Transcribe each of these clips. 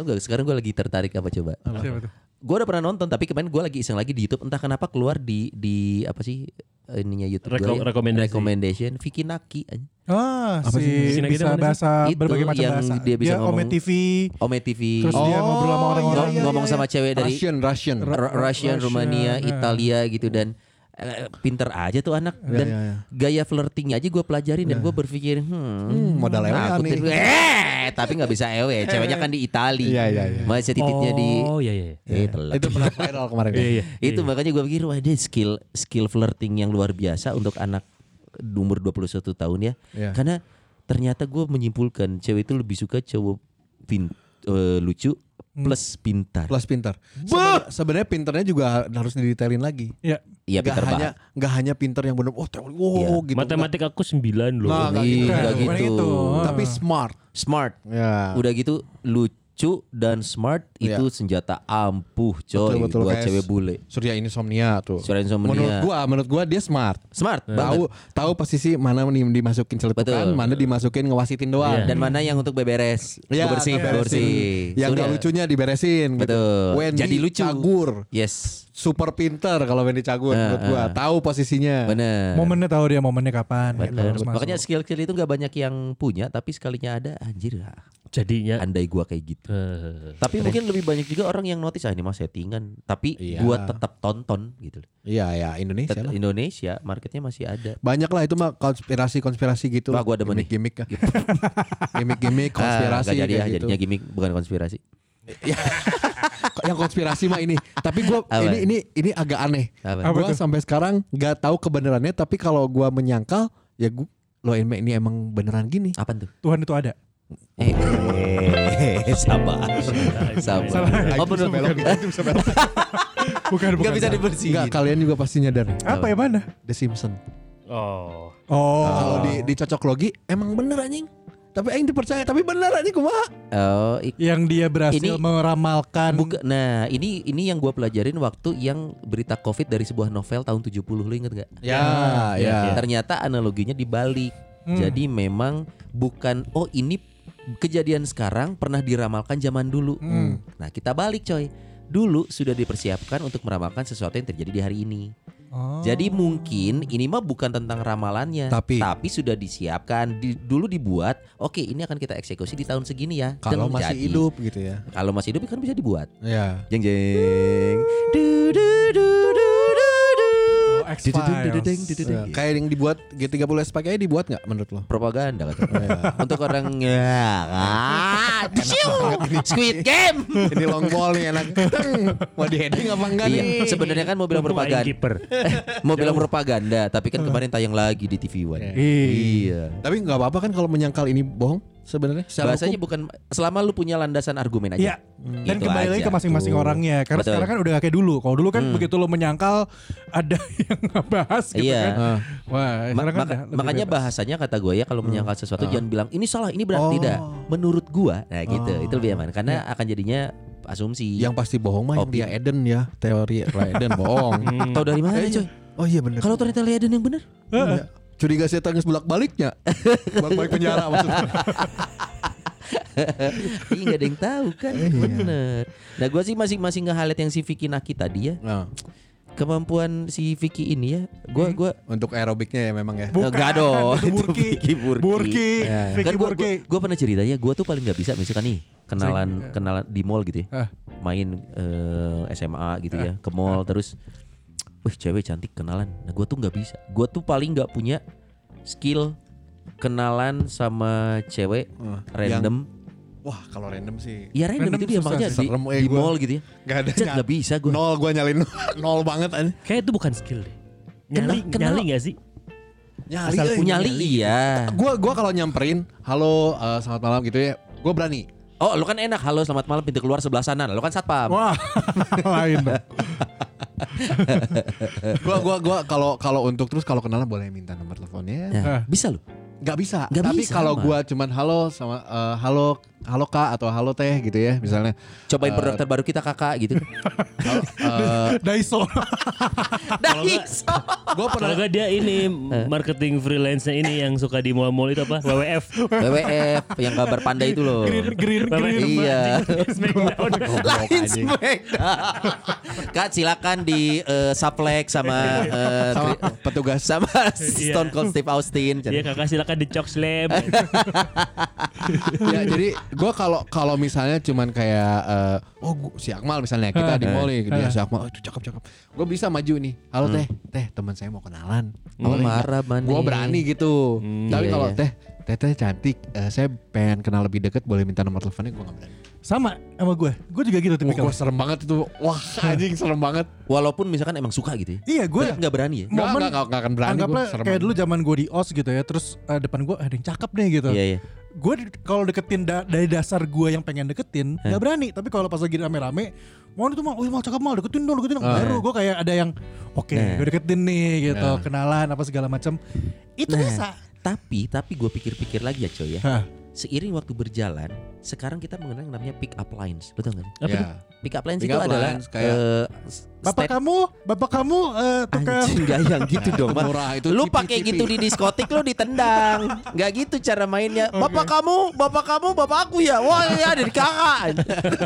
Tahu gak sekarang gue lagi tertarik apa coba? Siapa tuh? Gue udah pernah nonton tapi kemarin gue lagi iseng lagi di YouTube entah kenapa keluar di di apa sih ininya YouTube Reko- gue rekomendasi. recommendation Vicky Naki aja. Ah, Apa si sih? Sini bisa bahasa Itu berbagai macam yang bahasa. dia bisa Ome ngomong. TV. Ome TV Terus dia ngobrol sama orang-orang. Ngom- ngomong sama cewek dari Russian, Russian. Russian, Russian, Rumania, ya. Italia gitu dan pinter aja tuh anak dan ya, ya. gaya flirtingnya aja gue pelajarin dan gue berpikir hmm, Hmm, modal ewe aku nih. tuh- eh tapi nggak bisa ewe ceweknya kan di Itali Iya, iya, iya. masih titiknya di Oh iya iya. eh telat. Itu pernah viral kemarin. Iya iya. itu makanya gue pikir wah dia skill skill flirting yang luar biasa untuk anak umur 21 tahun ya Iya. karena ternyata gue menyimpulkan cewek itu lebih suka cowok pin, eh, lucu plus pintar Plus pintar. Seben- Sebenarnya pinternya juga harus didetailin lagi. Ya. iya Gak pintar hanya nggak hanya pinter yang benar oh teori wow Iya. gitu. Matematik aku 9 loh. Nah, nggak Ih, gitu. Bukan gitu. gitu. Tapi smart. smart Ya. udah gitu lucu dan smart Iya. itu senjata ampuh coy Betul, betul, buat kayak cewek bule Surya insomnia tuh. Surya insomnia. Menurut gua, menurut gua dia smart. smart Tahu banget tahu posisi mana dimasukin celetukan, Betul. mana dimasukin ngewasitin doang. Iya. dan mana yang untuk beberes Ya, bersih ngeberesin. bersih Yang gak lucunya diberesin gitu. Betul. Wendy Jadi lucu. Cagur. yes Super pinter kalau Wendy Cagur Ah, menurut gua. ah. Tahu posisinya. bener Momennya tahu dia momennya kapan. gitu, Bener. masuk. Makanya skill-skill itu nggak banyak yang punya, tapi sekalinya ada, anjir ah, Jadinya andai gua kayak gitu. eh, Tapi mungkin lebih banyak juga orang yang notice ah ini mah settingan, tapi Iya. gua tetap tonton gitu. Iya ya Indonesia Tet- lah. Indonesia marketnya masih ada. Banyak lah itu mah konspirasi-konspirasi gitu. Wah, gua nih. gimmick-gimmick. Gimmick-gimmick konspirasi ah, gak jadi ya, gitu. jadinya gimmick bukan konspirasi. Yang konspirasi mah ini. Tapi gua Apa? ini ini ini agak aneh. Apa? Apa Gua tuh? sampai sekarang nggak tahu kebenarannya tapi kalau gua menyangkal ya gua lo ini, ini emang beneran gini. Apa tuh? Tuhan itu ada. Eh, eh, sabar, sabar. Oh bener. Bukan bukan. Gak bisa dibersihin. Enggak, kalian juga pasti nyadar. Apa yang mana? The Simpson. Oh. Oh. Kalau di dicocok logi emang bener anjing. Tapi aing dipercaya tapi bener anjing kumaha? Oh, yang dia berhasil Ini- meramalkan buka- nah ini ini yang gua pelajarin waktu yang berita covid dari sebuah novel tahun 70 lu inget gak? Ya, ya. Ternyata analoginya dibalik. Hmm. Jadi memang bukan oh ini kejadian sekarang pernah diramalkan zaman dulu. Hmm. Nah, kita balik coy. Dulu sudah dipersiapkan untuk meramalkan sesuatu yang terjadi di hari ini. Oh. Jadi mungkin ini mah bukan tentang ramalannya, Tapi- sudah disiapkan. Di- dulu dibuat, oke ini akan kita eksekusi di tahun segini ya. Kalau Dan masih jadi. hidup gitu ya. Kalau masih hidup kan bisa dibuat. Ya. Jeng jeng. Du, du, du, du. Oh, Du, du, du, du, du, deng, du, du, deng. Ya, Kayak yang dibuat G30 SPKI dibuat nggak menurut lo? propaganda kata. Untuk orang ya kan. Squid Game. Ini long ball nih enak. Mau di heading apa enggak Iya, nih? sebenarnya kan mau bilang propaganda. Mau bilang propaganda, tapi kan kemarin tayang lagi di TV One. Iya. Tapi nggak apa-apa kan kalau menyangkal ini bohong sebenarnya. Bahasanya hukum. bukan selama lu punya landasan argumen aja. Iya. Dan Itu kembali lagi ke masing-masing Tuh. orangnya. Karena Betul. sekarang kan udah gak kayak dulu. Kalau dulu kan Hmm. begitu lo menyangkal ada yang ngebahas gitu Iya. kan. Ah. Wah, Ma- kan maka- makanya bebas. bahasanya kata gue ya kalau menyangkal sesuatu jangan bilang ini salah ini benar Oh. tidak menurut gua nah gitu Oh. itu lebih aman karena akan jadinya asumsi Yang pasti bohong mah yang dia Eden ya teori Eden bohong. Hmm. tahu dari mana Eh, coy Oh iya bener. kalau ternyata Leiden yang benar Iya. Curiga saya tangis bolak baliknya. bolak balik penjara maksudnya. iya nggak ada yang tahu kan Iya. bener nah gua sih masih masih nge-highlight yang si Vicky Naki tadi ya Nah, kemampuan si Vicky ini ya gua gua untuk aerobiknya ya memang ya. Bukan, Enggak dong itu Burki. Vicky Burki, Burki, Ya. Vicky kan gua, Burki. gua, gua pernah cerita ya gua tuh paling nggak bisa misalkan nih kenalan kenalan di mall gitu ya main eh, SMA gitu ya ke mall terus wih cewek cantik kenalan nah gue tuh nggak bisa gue tuh paling nggak punya skill kenalan sama cewek Ah, random Wah kalau random sih. ya random, Random itu dia makanya sih. di, Serem, eh, di gua. mall gitu ya Gak ada. Cet nggak bisa gue Nol gue nyalin nol banget aja. Kayak itu bukan skill deh. Nyali, Kenal- nyali gak sih? Nyali, Asal eh. punya nyali iya Gua gua kalau nyamperin, halo eh, selamat malam gitu ya, gue berani. oh lu kan enak halo selamat malam pintu keluar sebelah sana lu kan satpam Wah, lain dong. gua gua gua kalau kalau untuk terus kalau kenalan boleh minta nomor teleponnya. Nah, Ah. bisa loh. Nggak bisa. Nggak Tapi bisa, kalau gua cuman halo sama eh, halo halo kak atau halo teh gitu ya misalnya. Cobain produk terbaru kita kakak gitu. Halo, eh, Daiso. Dais. gua pernah Kalau nggak dia ini marketing freelance-nya ini yang suka di mall-mall itu apa? WWF. WWF yang gambar panda itu loh. green green green. Iya. Smackdown. Lain Smackdown. Kak silakan di eh, Suplex sama eh, sama petugas sama Stone Cold Steve Austin. Iya kakak silakan di Cok Slam. ya jadi gue kalau kalau misalnya cuman kayak eh, oh gua, si Akmal misalnya kita di mall nih dia si Akmal oh, itu cakep cakep. Gue bisa maju nih halo teh. Teh teman saya mau kenalan. Oh, marah manis. gue berani gitu. Tapi iya, kalau iya. teh teh teh cantik eh, saya pengen kenal lebih deket boleh minta nomor teleponnya gue gak berani Sama sama gue. Gue juga gitu tipikal. gue serem banget itu wah anjing serem banget Walaupun misalkan emang suka gitu ya. Iya gue. Nggak berani ya. Nggak, Momen- nggak, nggak, akan berani Anggaplah gue serem kayak banget. dulu zaman gue di OS gitu ya. Terus eh, depan gue ada yang cakep nih gitu. Iya iya. Gue di- kalau deketin da- dari dasar gue yang pengen deketin nggak berani. Tapi kalau pas lagi rame-rame mau itu mau, oh mau cakep mau deketin dong deketin dong. Ah. Baru gue kayak ada yang oke Nah. gue deketin nih gitu, Nah. kenalan apa segala macam. Itu Nah. bisa. Tapi tapi gue pikir-pikir lagi ya coy ya. Hah. Seiring waktu berjalan, sekarang kita mengenal yang namanya pick up lines. Betul nggak? sih? Apa Ya. Pick up lines Pick itu up adalah lines kayak- eh, Bapak state- kamu, bapak kamu eh, tukang Anjing gak yang gitu dong. Murah, itu Lu pakai gitu di diskotik lu ditendang Gak gitu cara mainnya Bapak kamu, bapak kamu, bapak aku ya Wah ya dari kakak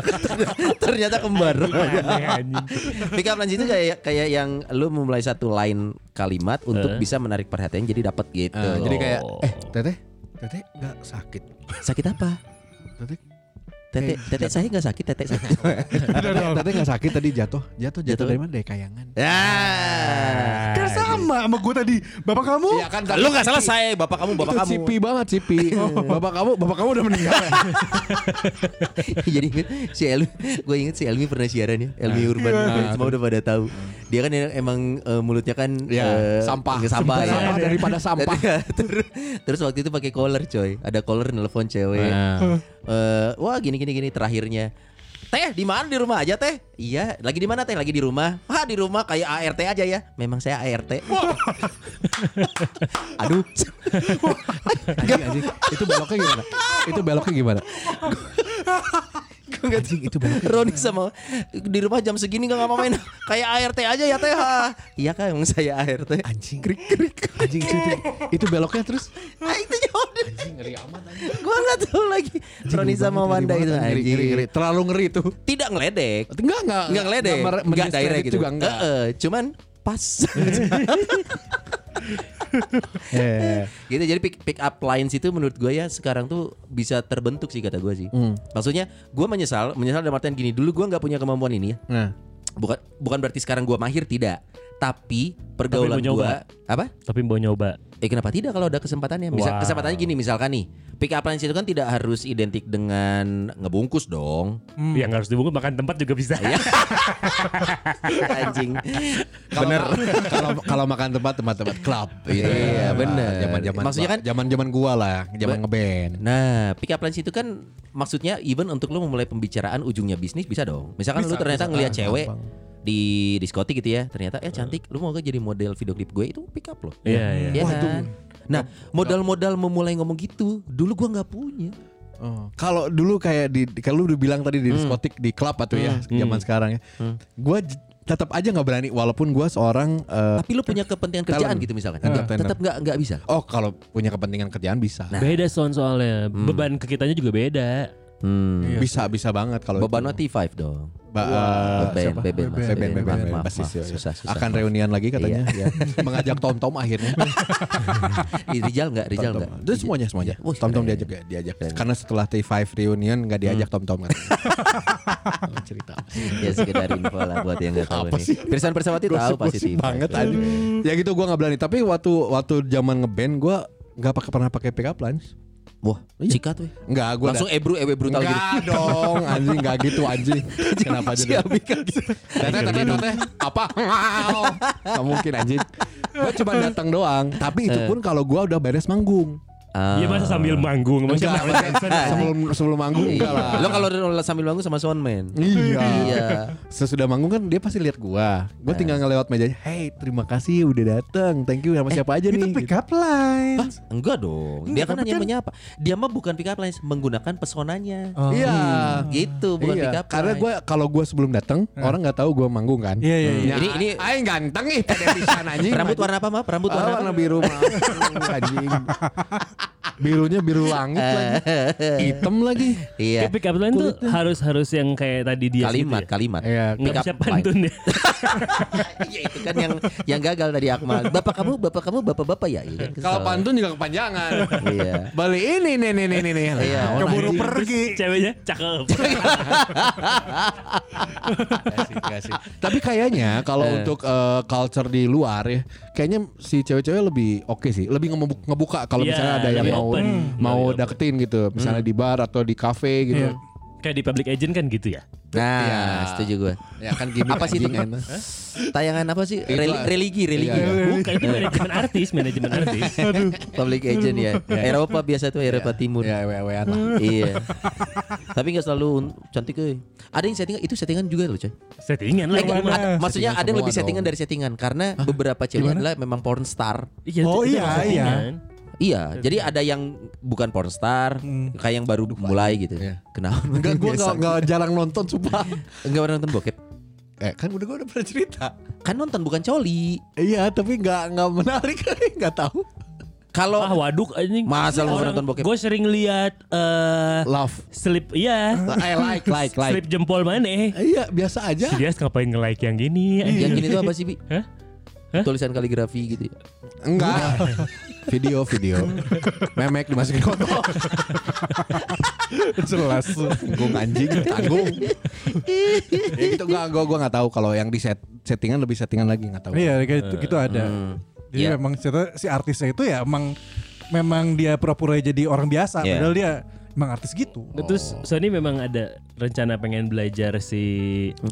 Ternyata kembar. Pick up lines itu kayak kayak yang lu memulai satu line kalimat untuk Eh. bisa menarik perhatian jadi dapat gitu. Eh, jadi kayak Oh. eh teteh teteh nggak sakit sakit apa? teteh Tete, tete saya nggak sakit, tete sakit. Teteh nggak sakit tadi jatuh. Jatuh jatuh Jatuh. dari mana? Dari kayangan. ya. Kan sama sama gue tadi. Bapak kamu? Iya kan Lu nggak selesai, bapak kamu, bapak itu kamu. Cipi banget Cipi. bapak kamu, bapak kamu udah meninggal. Jadi inget si Elmi, gue inget si Elmi pernah siaran ya, Elmi Urban, Nah, semua udah pada tahu. Dia kan emang eh, mulutnya kan Ya, sampah. sampah ya. Sampah daripada sampah. terus, terus waktu itu pakai collar coy, ada collar nelfon cewek. Nah. Eh, wah gini gini gini terakhirnya. Teh di mana di rumah aja teh? Iya, lagi di mana teh? Lagi di rumah. Wah di rumah kayak ART aja ya. Memang saya ART. Aduh. Anjing, anjing. Itu beloknya gimana? Itu beloknya gimana? Gue nggak itu Roni sama di rumah jam segini nggak mau main kayak ART aja ya teh. Iya kan emang saya ART. Anjing. Krik krik. Anjing itu, itu, itu beloknya terus. Ah, itu jawabannya. Anjing ngeri amat anjing. Gue nggak tahu lagi. Roni sama Ngeri Wanda banget, itu ngeri, anjing. ngeri, ngeri. Terlalu ngeri itu. Tidak ngeledek. Enggak enggak. Enggak ngeledek. Enggak direct gitu. juga enggak. Eh, eh, cuman pas. Eh. gitu jadi pick, pick up lines itu menurut gue ya sekarang tuh bisa terbentuk sih kata gue sih. Hmm. Maksudnya gue menyesal, menyesal dalam artian gini dulu gue nggak punya kemampuan ini ya. Nah. Bukan bukan berarti sekarang gue mahir tidak, tapi pergaulan gue apa? Tapi mau nyoba. Eh kenapa tidak kalau ada kesempatannya? Misal Wow. kesempatannya gini misalkan nih, pick up lines itu kan tidak harus identik dengan ngebungkus dong. Hmm. Yang harus dibungkus makan tempat juga bisa. Iya. Anjing. Bener. Kalau kalau makan tempat tempat-tempat klub. Iya, bener. Zaman-zaman Maksudnya kan- zaman-zaman gua lah, zaman ngeband. Nah, pick up lines itu kan maksudnya even untuk lo memulai pembicaraan ujungnya bisnis bisa dong. Misalkan Bisa, lu ternyata bisa. ngelihat cewek gampang. Di diskotik gitu ya, ternyata eh cantik, lu mau gak jadi model video klip gue itu pick up loh. Iya, iya. Iya kan? itu- Nah, modal-modal memulai ngomong gitu, dulu gua nggak punya. Oh. Kalau dulu kayak di kalau lu udah bilang tadi di diskotik di klub atau ya zaman sekarang ya. Hmm. Gua tetap aja nggak berani walaupun gua seorang eh, Tapi lu punya kepentingan kerjaan talent. gitu misalkan. Ah, Tetap nggak nggak bisa. oh kalau punya kepentingan kerjaan bisa. Nah. Beda sound soalnya. Beban ke kitanya juga beda. Hmm. Iya. bisa bisa banget kalau Beban itu. T5 dong. Ba- beben, beben, Mas, beben, beben. beben, Maaf, maaf. Susah, susah. Akan reunian lagi katanya ya. Mengajak Tom Tom akhirnya. Rijal nggak? Rijal nggak? Itu semuanya semuanya. Tom Tom diajak ya, diajak. Karena setelah T5 reunion nggak diajak Tom Tom katanya. cerita. Ya sekedar info lah buat yang nggak tahu nih. sih? Pirsan Persawati tahu pasti Gosip-gosip T5. banget aja. Ya gitu gua nggak berani. Tapi waktu waktu zaman ngeband gua nggak pakai pernah pakai pick up lines. Wah, cikat weh. Enggak, gua Langsung ebru ewe brutal gitu. Enggak dong, anjing enggak gitu anjing. Kenapa jadi? Kan gitu. Teteh, teteh, teteh, apa? Enggak mungkin anjing. Gua cuma datang doang, tapi itu pun kalau gua udah beres manggung. Ah. Iya masa sambil manggung Enggak, maksudnya sebelum sebelum manggung enggak lah. Lo kalau sambil manggung sama soundman. Iya. Iya. Sesudah manggung kan dia pasti lihat gua. Gua Eh. tinggal ngelewat mejanya. Hey, terima kasih udah datang. Thank you sama siapa aja Itu nih. pick up line. Enggak dong. Dia Enggak, kan hanya kan- menyapa. Dia mah bukan pick up lines, menggunakan pesonanya. Oh. Iya. Gitu, bukan pick Iya, up karena line. gue kalau gue sebelum datang orang nggak tahu gue manggung kan. Iya, iya, iya. Ya, Ini- ini- aing ganteng ih pada pisan anjing. Rambut warna apa, Map? Rambut Ah, warna warna biru mah. anjing. Birunya biru langit lagi. Hitam lagi. Iya. Pick up line tuh harus harus yang kayak tadi dia Kalimat, kalimat. Iya, Nggak Pick up bisa pantun ya. Iya itu kan yang yang gagal tadi Akmal. Bapak kamu, bapak kamu, bapak-bapak ya. Iya kan kesel. Kalau pantun juga kepanjangan. Iya. Balik ini nih nih nih nih nih. Iya. Keburu pergi. Ceweknya cakep. Nggak sih, nggak sih. Tapi kayaknya kalau untuk eh, culture di luar ya, kayaknya si cewek-cewek lebih oke sih, lebih ngebu- ngebuka kalau Iya, misalnya ada yang lebih mau open. mau open. deketin gitu, misalnya di bar atau di cafe gitu. Iya. Kayak di public agent kan gitu ya. Nah, Iya. setuju gue. Ya kan gimmick Apa sih itu? enak. Tayangan apa sih? Reli- religi, religi. Iya. Bukan itu manajemen artis, manajemen artis. Public agent ya. Eropa biasa tuh Eropa Timur. Ya ewe-ewean lah. iya. Tapi nggak selalu cantik eh. Ada yang settingan itu settingan juga loh, coy. Settingan Eh, lah. enggak, Gimana? maksudnya Settingan ada yang lebih settingan dong. dari settingan karena beberapa cewek adalah memang porn star. Iya, Oh, iya, settingan. Iya, jadi ada yang bukan porn star, Hmm. kayak yang baru mulai gitu. Iya. Kenapa? Enggak gue enggak enggak jarang nonton sumpah. Enggak pernah nonton bokep. Eh kan udah gue udah pernah cerita. Kan nonton bukan coli. Iya tapi enggak enggak menarik enggak tahu. Kalau Ah waduk anjing. Masa lu nonton bokep? Gue sering lihat eh Love. slip iya. I like like like. Slip jempol mana eh. Iya biasa aja. Si dia ngapain nge-like yang gini? yang gini tuh apa sih, Bi? Hah? Hah? Tulisan kaligrafi gitu. ya. Enggak. Video video. Memek dimasukin kotor. Jelas. Tanggung anjing, tanggung. ya gitu enggak gua gua enggak tahu kalau yang di set, settingan lebih settingan lagi enggak tahu. Iya kayak gitu, gitu ada. Hmm. Jadi Iya. memang cerita si artisnya itu ya emang memang dia pura-pura jadi orang biasa Iya. padahal dia emang artis gitu. Nah, Terus Sony memang ada rencana pengen belajar si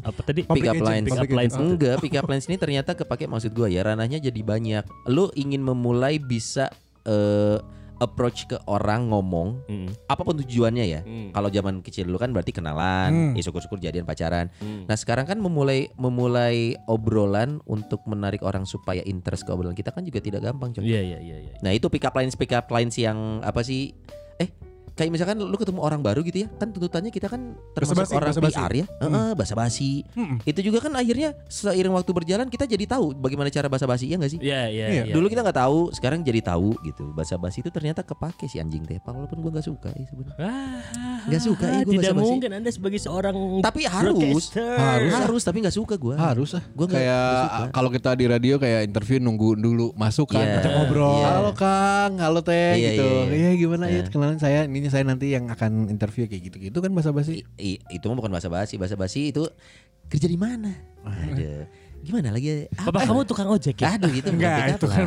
apa tadi? Pick up lines. Pick up lines. Enggak, pick up lines ini ternyata kepake maksud gua ya ranahnya jadi banyak. Lu ingin memulai bisa eh, approach ke orang ngomong Mm. apa pun tujuannya ya. Hmm. Kalau zaman kecil dulu kan berarti kenalan, Hmm. ya syukur-syukur jadian pacaran. Hmm. Nah sekarang kan memulai memulai obrolan untuk menarik orang supaya interest ke obrolan kita kan juga tidak gampang, coy. Iya iya iya iya. Nah itu pick up lines pick up lines yang apa sih? Eh kayak misalkan lu ketemu orang baru gitu ya, kan tuntutannya kita kan termasuk Basa-basi, orang basa-basi. PR ya, Heeh, basa-basi. Mm-mm. Itu juga kan akhirnya seiring waktu berjalan kita jadi tahu bagaimana cara basa-basi ya nggak sih? Iya iya Iya. iya. Dulu kita nggak tahu, sekarang jadi tahu gitu. Basa-basi itu ternyata kepake si anjing teh. Walaupun gua nggak suka ya sebenarnya. Ah, Nggak suka, ya, gua Tidak basa-basi. mungkin Anda sebagai seorang Tapi harus, harus, harus, tapi nggak suka gua. Harus ah. Gua kayak suka. kalau kita di radio kayak interview nunggu dulu masuk kan. Ajak ngobrol. iya. Halo Kang, halo Teh Iya, gitu. iya, Iya iya. gimana ya Iya. kenalan saya, ini saya nanti yang akan interview kayak gitu-gitu kan basa-basi. I- itu mah bukan basa-basi, basa-basi itu kerja di mana? Ada. Gimana lagi? Bapak kamu tukang ojek ya? Aduh itu Enggak, itu kan.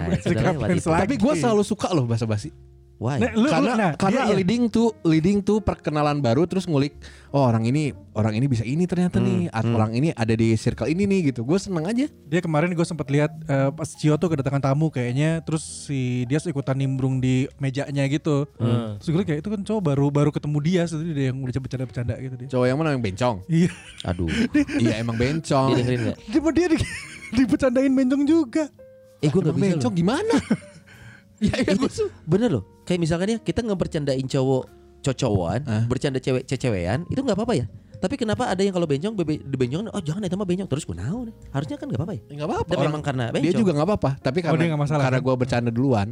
Tapi gue selalu suka loh basa-basi. Why? Nah, lu, lu- karena nah, karena dia- iya. leading tuh leading tuh perkenalan baru terus ngulik oh orang ini orang ini bisa ini ternyata nih atau orang ini ada di circle ini nih gitu gue seneng aja Dia kemarin gue sempat lihat eh, pas Cio tuh kedatangan tamu kayaknya terus si dia ikutan nimbrung di mejanya gitu. Hmm. Terus gue kayak itu kan cowok baru baru ketemu dia sebenarnya dia yang udah bercanda-bercanda gitu dia. cowok yang mana yang bencong Iya. Aduh. iya emang bencong Dia dengerin? Dia dia di, dibercandain bencong juga. Eh gue nggak bisa bencong loh. gimana ya, ya Itu bener loh. Kayak misalkan ya kita ngebercandain cowok cocowan, Ah. bercanda cewek cecewean, itu nggak apa-apa ya. Tapi kenapa ada yang kalau bencong bebe, dibencong, oh jangan itu mah bencong terus gue naon. Harusnya kan nggak apa-apa ya. nggak apa-apa Orang- memang karena bencong. dia juga nggak apa-apa tapi Oh, karena dia nggak masalah, karena kan? gue bercanda duluan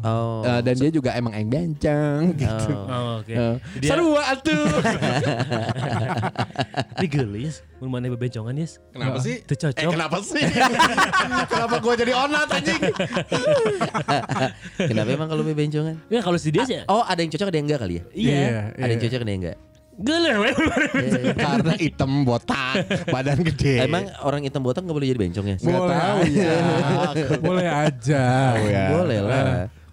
Oh. eh, dan dia juga emang yang bencong gitu Oh. Oh, oke. Eh, Dia- seru atuh Tapi gelis, mun maneh bebencongan yes. kenapa sih Itu cocok. eh kenapa sih kenapa gue jadi onat anjing Kenapa emang kalau bebencongan? Ya kalau si dia sih. Oh ada yang cocok ada yang enggak kali ya? Iya. Ada yang cocok ada yang enggak? Gelis. karena hitam botak badan gede Emang orang hitam botak nggak boleh jadi bencong ya? Boleh tahu aja. ya. Boleh aja. ya. Boleh lah.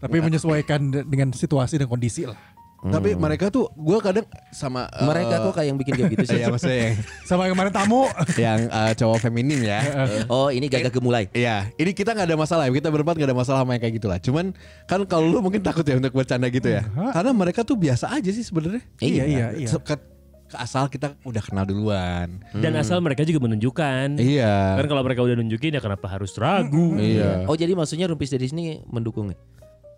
Tapi menyesuaikan de- dengan situasi dan kondisi lah. Tapi mereka tuh gue kadang sama eh, Mereka kok kayak yang bikin kayak gitu sih. Iya maksudnya yang, Sama yang kemarin tamu. yang eh, cowok feminim ya. Oh, ini gagah gemulai. Iya, ini kita nggak ada masalah. Kita berempat nggak ada masalah sama yang kayak gitulah. Cuman kan kalau lu mungkin takut ya untuk bercanda gitu ya. Karena mereka tuh biasa aja sih sebenarnya. Iya, iya, iya. Se- Ke, ke asal kita udah kenal duluan. Dan asal mereka juga menunjukkan. Iya. Kan kalau mereka udah nunjukin ya kenapa harus ragu? Iya. Oh, jadi maksudnya Rumpis dari sini mendukung ya?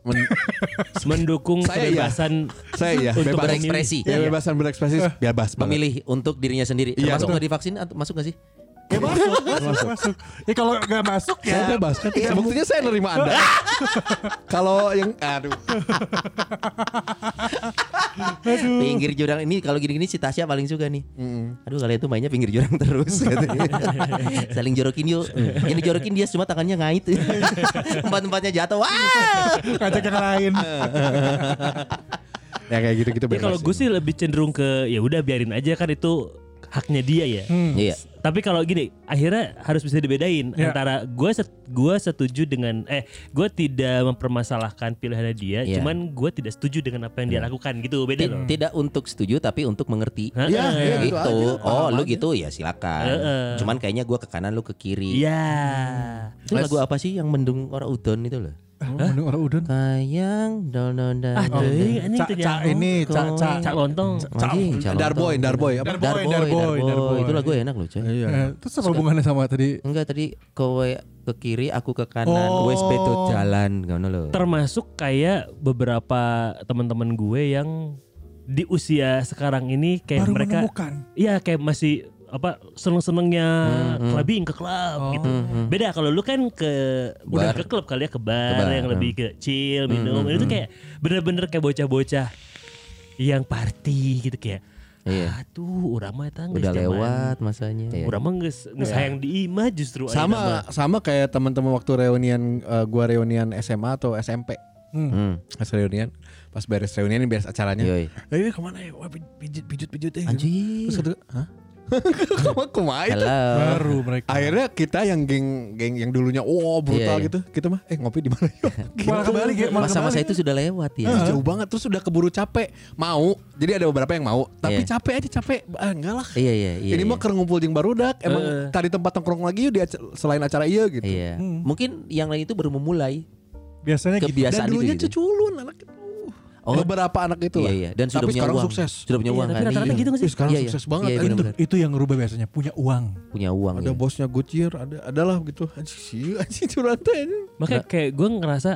Men- Mendukung Saya iya. kebebasan saya ya Untuk bebas berekspresi. Ya, bebasan berekspresi bebas banget. Memilih untuk dirinya sendiri. Iya, Termasuk betul. nggak divaksin atau masuk nggak sih? Ya masuk, masuk, masuk. Ya kalau nggak masuk Saya ya. bebas kan. Buktinya saya nerima Anda. Kalau yang aduh. Pinggir jurang ini kalau gini-gini si Tasya paling suka nih. Aduh kalian tuh mainnya pinggir jurang terus. Saling jorokin yuk. Yang dijorokin dia cuma tangannya ngait. Empat-empatnya jatuh. Wah. Ngajak yang lain. Ya kayak gitu-gitu Ya kalau gue sih lebih cenderung ke ya udah biarin aja kan itu haknya dia ya. Iya. Tapi kalau gini, akhirnya harus bisa dibedain Ya. antara gue set, gua setuju dengan eh gue tidak mempermasalahkan pilihannya dia, Iya. cuman gue tidak setuju dengan apa yang dia lakukan gitu beda Ti- loh. Tidak untuk setuju tapi untuk mengerti. Iya, iya. gitu. aja, oh, lu aja. gitu ya silakan. Heeh. Cuman kayaknya gua ke kanan lu ke kiri. Iya. Itu lagu apa sih yang mendung orang udon itu loh? Menu orang udun. Kayang don don dan. Ah, ini Cak, cak ini, cak, cak. Cak lontong. Calon Darboy. Darboy apa? Darboy, Darboy, Darboy, Darboy. Darboy. Itu lagu enak loh, coy. Iya. Eh, Terus apa hubungannya sama tadi? Enggak tadi kowe ke kiri, aku ke kanan. Oh. Wes beto jalan, ngono loh. Termasuk kayak beberapa teman-teman gue yang di usia sekarang ini kayak Baru mereka menemukan. Iya kayak masih apa seneng-senengnya clubbing ke klub gitu. Beda kalau lu kan ke udah Bar. ke klub kali ya ke bar, Ke bar, yang hmm. lebih ke chill, minum. Itu kayak bener-bener kayak bocah-bocah yang party gitu kayak. Iya. Aduh, urang mah eta geus Udah zaman- lewat masanya. Iya. Urang mah geus geus hayang di imah justru ayeuna Sama mah. sama kayak teman-teman waktu reunian eh, gua reunian SMA atau SMP. Hmm. Pas reunian, pas beres reunian ini beres acaranya. Yoi. Eh ke mana ya? Wah, pijit pijit pijit eh. Anjir. Terus kata, hah? Ke mana kumaha itu? Baru mereka. Akhirnya kita yang geng geng yang dulunya wow brutal Iya, iya. gitu, kita mah eh ngopi di mana yuk? Malah kembali, malah Masa-masa itu sudah lewat ya. Ih, jauh banget terus udah keburu capek mau jadi ada beberapa yang mau tapi Iya. capek aja capek ah, enggak lah Iya iya iya. ini iya. mah keur ngumpul jeung barudak emang Eh. tadi tempat nongkrong lagi yuk di selain acara iya gitu Iya. Hmm. Mungkin yang lain itu baru memulai Biasanya gitu. kebiasaan dan dulunya itu. gitu. ceculun anak Oh. beberapa anak itu Iya lah iya. Dan sudah tapi punya sekarang uang. sukses Sudah punya Iya, uang tapi kan. rata-rata Iya. gitu nggak sih? Ih, sekarang Iya, iya. sukses banget Iya, anjing. benar-benar. Itu yang ngerubah biasanya punya uang. Punya uang ada ya. bosnya Goodyear ada adalah gitu anjing sih anjing curhat. Makanya kayak gue ngerasa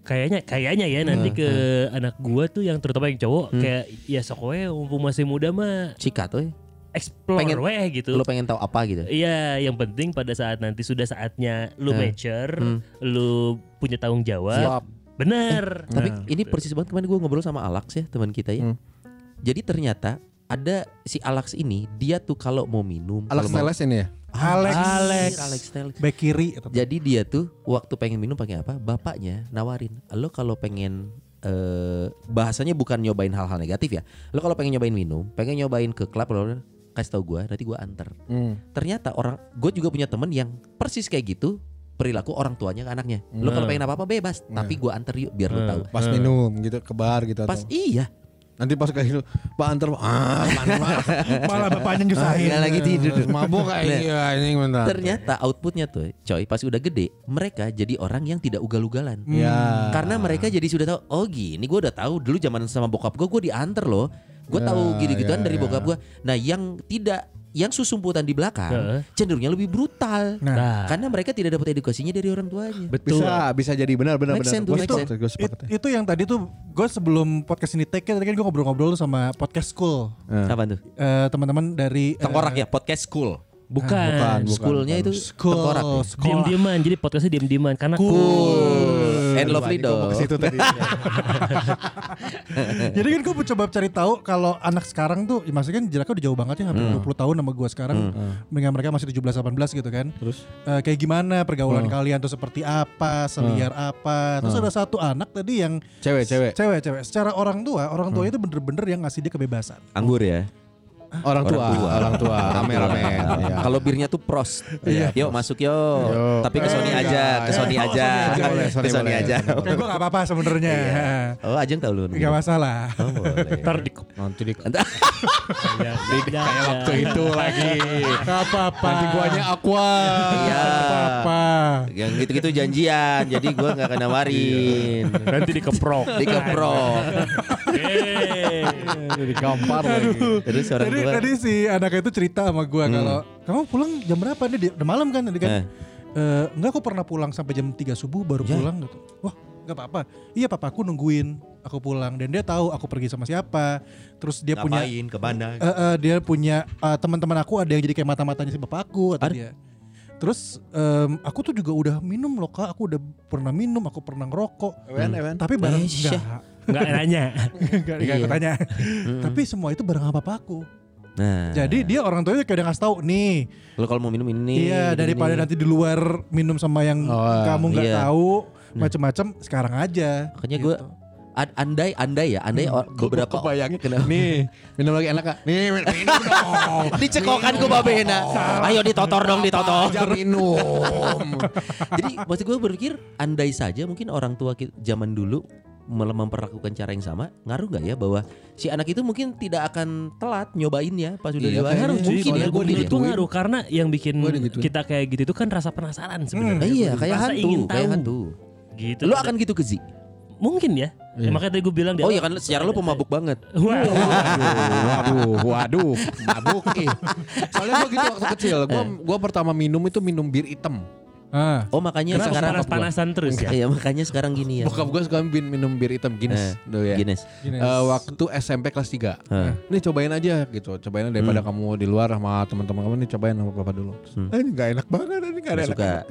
kayaknya kayaknya ya nanti ke anak gua tuh yang terutama yang cowok kayak ya sok we mumpung masih muda mah Cikat tuh. explore Pengen- weh gitu. Lo pengen tahu apa gitu? Iya, yang penting pada saat nanti sudah saatnya lu Hmm. mature, Hmm. lu punya tanggung jawab. Siap. Bener. Tapi Nah, ini persis banget kemarin gue ngobrol sama Alex ya teman kita ya. Hmm. Jadi ternyata ada si Alex ini dia tuh kalau mau minum, Alex kalau mau- Teles ini ya Alex. Alex, Alex Teles. Back kiri. Jadi dia tuh waktu pengen minum pakai apa? Bapaknya nawarin, lo kalau pengen eh bahasanya bukan nyobain hal-hal negatif ya. Lo kalau pengen nyobain minum, pengen nyobain ke klub lo kasih tau gue, nanti gue anter. Hmm. Ternyata orang, gue juga punya temen yang persis kayak gitu perilaku orang tuanya ke anaknya. Lo kalau Hmm. pengen apa apa bebas, tapi gue anter yuk biar lo Hmm. tahu. pas minum gitu ke bar gitu Pas atau iya, nanti pas kayak gitu Pak antar ah Malah bapaknya nyusahin. Nggak lagi tidur. mabuk kayak Nah, iya ini bentar ternyata outputnya tuh, coy, pas udah gede, mereka jadi orang yang tidak ugal-ugalan. ya Karena mereka jadi sudah tahu, oh gini gue udah tahu dulu zaman sama bokap gue, gue diantar loh. Gue Ya, tahu gitu-gituan ya, dari ya. bokap gue. Nah yang tidak, yang susumputan di belakang, Heeh. cenderungnya lebih brutal. Nah, Nah, Karena mereka tidak dapat edukasinya dari orang tuanya. betul. bisa bisa jadi benar benar Make benar sense gua It- itu yang tadi tuh gue sebelum podcast ini take tadi kan gue ngobrol-ngobrol sama podcast school Eh. Apa tuh? Eh, teman-teman dari eh, Tengkorak ya, podcast school. Bukan. bukan, bukan. Schoolnya itu school tengkorak. ya? sekolah Diem-dieman, jadi podcastnya diem-dieman karena Cool. And lovely ke situ tadi. Jadi kan gue coba cari tahu kalau anak sekarang tuh, ya maksudnya kan jaraknya udah jauh banget ya, hampir 20 tahun sama gue sekarang. Dengan mereka masih 17-18 gitu kan. Terus Eh, kayak gimana pergaulan kalian tuh seperti apa, seliar apa. Terus ada satu anak tadi yang cewek cewek cewek-cewek. Secara orang tua, orang tuanya itu bener-bener yang ngasih dia kebebasan. Anggur ya. Orang tua, Orang tua. orang tua, amer-amer. ya. Kalau birnya tuh pros. Yuk masuk yo. Yo. Tapi ke Sony Eh, aja, ke. Sony aja. Ke Sony aja. Gue gak apa-apa sebenarnya. Oh, Ajeng tahu lu. Gak masalah. Oh, boleh. Ntar di Nanti di ya, kayak waktu itu lagi. Gak apa-apa. Nanti guanya aqua. Iya. Gak apa-apa. Yang gitu-gitu janjian, jadi gua nggak akan nawarin. nanti dikeprok. Dikeprok. Eh. Digampar lagi. Terus orang Tadi, tua. tadi si anak itu cerita sama gue kalau kamu pulang jam berapa nih? Dia- Udah malam kan? Tadi kan? Eh. "Eh, enggak aku pernah pulang sampai jam 3 subuh baru Ya. pulang gitu. Wah nggak apa-apa. Iya papaku nungguin aku pulang dan dia tahu aku pergi sama siapa. Terus dia punya Ngapain ke mana? Eh, eh, dia punya eh, teman-teman aku ada yang jadi kayak mata-matanya si bapakku Ada? dia. Terus em, aku tuh juga udah minum loh kak, aku udah pernah minum, aku pernah ngerokok. Ewen, Ewen. Tapi barang Eh, enggak, Enggak nanya. enggak, enggak aku Iya. tanya. Tapi semua itu barang apa papaku. Nah, Jadi dia orang tuanya kayak udah ngasih tahu nih, lo kalau mau minum ini. iya ini, daripada ini. nanti di luar minum sama yang Oh, kamu nggak iya. tahu macem-macem sekarang aja. Makanya gue Gitu. ad- andai andai ya, andai or- beberapa Kebayangnya Nih, minum lagi enak kak. Nih, min- minum dong. dicekokan ku babena. Ayo ditotor dong, ditotor. Aja minum. Jadi maksud gue berpikir andai saja mungkin orang tua kita zaman dulu malah memperlakukan cara yang sama ngaruh nggak ya bahwa si anak itu mungkin tidak akan telat nyobainnya pas udah Iya, dewasa ngaruh, mungkin Kalau ya gue itu tuh ngaruh karena yang bikin kita kayak gitu itu kan rasa penasaran sebenarnya. iya kayak hantu kayak hantu Gitu. lu akan gitu ke Zi mungkin ya. Iya. Ya, makanya tadi gue bilang di oh iya kan secara lu pemabuk banget Wah, Waduh, waduh, mabuk ih. Soalnya gua gitu waktu kecil, gua gua pertama minum itu minum bir hitam. Ah. oh makanya Kenapa sekarang panas-panasan terus ya? Iya makanya sekarang gini ya Bokap gua suka bin- minum bir hitam Guinness dulu ya. Guinness Guinness. Eh, waktu SMP kelas 3 Hah. Nih cobain aja gitu Cobain aja daripada kamu di luar sama teman-teman kamu nih cobain sama bapak dulu Terus, Hmm. "Ah, Ini gak enak banget Ini gak ada suka. enak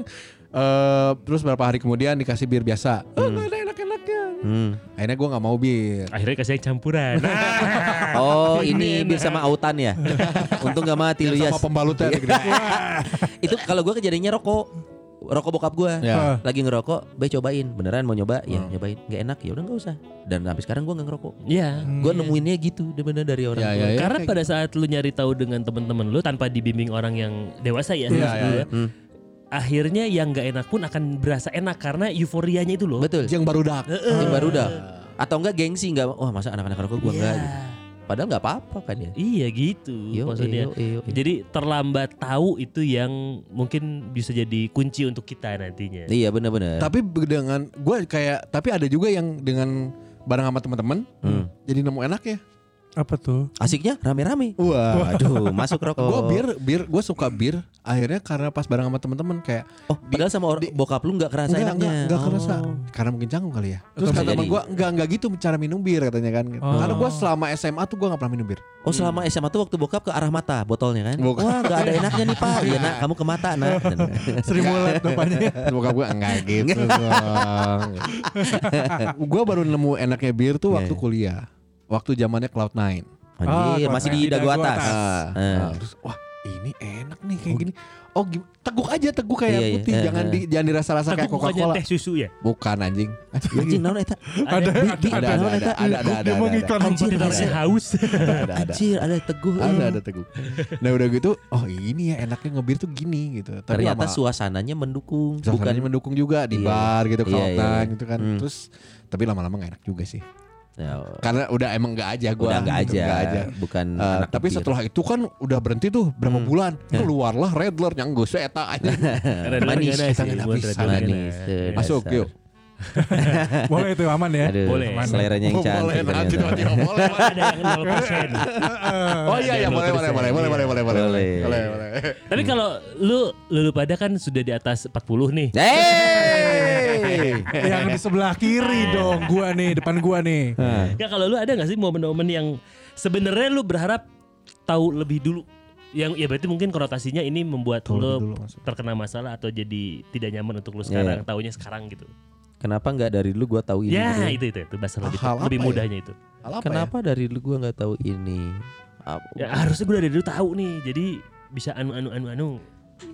Eh, Terus beberapa hari kemudian dikasih bir biasa Oh gak ada enak-enaknya Hmm. Akhirnya gua gak mau bir Akhirnya kasih yang campuran. Oh Ini bir sama autan ya Untung gak mati lu ya Sama pembalutnya gitu. Itu kalau gue kejadiannya rokok Rokok bokap gue Ya. Lagi ngerokok Be cobain Beneran mau nyoba Ya nyobain Gak enak ya udah gak usah Dan sampai sekarang gue gak ngerokok Iya. Gue nemuinnya gitu Bener dari orang Ya, tua ya, ya. Karena pada saat lu nyari tahu dengan teman-teman lu tanpa dibimbing orang yang dewasa ya, Iya, iya, lu iya. ya, Hmm. Akhirnya yang nggak enak pun akan berasa enak karena euforianya itu loh. Betul Yang baru dak Yang baru dah Atau enggak gengsi enggak Wah masa anak-anak rokok gue enggak Iya. gitu. Padahal enggak apa-apa kan ya Iya gitu Yo, maksudnya. yo, yo, yo. Jadi terlambat tahu itu yang mungkin bisa jadi kunci untuk kita nantinya. Iya bener-bener Tapi dengan Gue kayak Tapi ada juga yang dengan Bareng sama teman-teman Hmm. Jadi nemu enak ya Apa tuh? Asiknya rame-rame Wah Waduh masuk rokok Gue bir, bir, gue suka bir. Akhirnya karena pas bareng sama temen-temen kayak Oh padahal sama or- bokap lu enggak kerasa enggak, enaknya enggak, enggak Oh. kerasa. Karena mungkin canggung kali ya. Terus kata temen jadi. gue enggak enggak gitu cara minum bir katanya kan. Oh. Karena gue selama SMA tuh gue enggak pernah minum bir. Oh selama SMA tuh waktu bokap ke arah mata botolnya kan Bukan. Wah gak ada enaknya nih pak Iya nak kamu ke mata nak Sering bapaknya. Terus bokap gue enggak gitu. gue baru nemu enaknya bir tuh waktu Iya. kuliah. Waktu zamannya Cloud9. Anjir Ah, masih di di dagu atas, atas. Ah. Nah, terus wah ini enak nih kayak gini. Oh gim- teguk aja teguk kayak Iya, iya. putih Eh, jangan eh. di jangan dirasa-rasa kayak Coca-Cola. teh susu ya? Bukan anjing. Anjing naon eta Ada, ada, ada, ada, ada, ada, ada, mau ada, Anjir, Ada. haus. ada, ada, ada. Anjir ada teguh ada ada teguh. Nah udah gitu, oh ini ya enaknya ngebir tuh gini gitu. Tapi Ternyata suasananya mendukung Bukan mendukung juga di Iya. bar gitu, Iya, kalau iya. gitu kan. Hmm. Terus tapi lama-lama gak enak juga sih. Ya, Karena udah emang gak aja gua. Udah enggak gitu, aja, nggak aja. Bukan anak tapi bir. setelah itu kan udah berhenti tuh berapa Hmm. bulan keluarlah Redler yang gue eta aja Manis, Manis, kita nggak manis, eh, masuk yuk Boleh itu aman ya. Aduh, Boleh. seleranya yang Oh, cantik boleh, tiba-tiba boleh Ada yang 0%. oh iya iya boleh boleh boleh boleh boleh boleh boleh Boleh. boleh boleh Tapi kalau lu lu pada kan sudah di atas 40 nih. Hey! Yang di sebelah kiri dong, gua nih, depan gua nih. Ya kalau lu ada gak sih momen-momen yang sebenarnya lu berharap tahu lebih dulu? Yang ya berarti mungkin konotasinya ini membuat Tahu lu lebih dulu maksudnya. terkena masalah atau jadi tidak nyaman untuk lu Iya, sekarang, iya. taunya sekarang gitu. Kenapa nggak dari dulu gua tahu ini? ya, gitu? itu itu itu bahasa lebih, Hal lebih ya? mudahnya itu. Hal apa Kenapa dari dulu gua nggak tahu ini? Apa- Ya harusnya gue dari dulu tahu nih. Jadi bisa anu anu anu anu.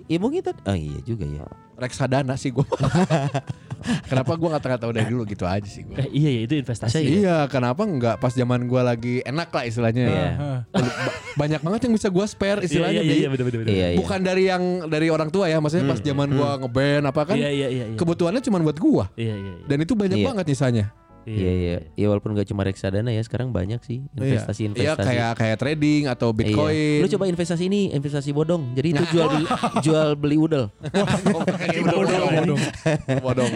Ya mungkin tadi. Oh iya juga ya. Reksadana sih gue. kenapa gue nggak tahu dari dulu gitu aja sih gue. Eh, iya ya itu investasi. ya. Iya, kenapa nggak pas zaman gue lagi enak lah istilahnya. Iya. Heeh. Ba- Banyak banget yang bisa gue spare Iya istilahnya. iya iya betul betul. betul. Iya iya. Bukan dari yang dari orang tua ya, maksudnya pas zaman gue ngeband apa kan. Iya iya iya. iya. Kebutuhannya cuma buat gue. Iya iya. iya. Dan itu banyak Iya. banget nyisanya. Iya iya. Ya walaupun gak cuma reksadana ya, sekarang banyak sih Iya, investasi-investasi. kayak kayak trading atau Iya. Bitcoin. Lu coba investasi ini, investasi bodong. Jadi itu jual beli, jual beli udel. bodong, bodong. bodong.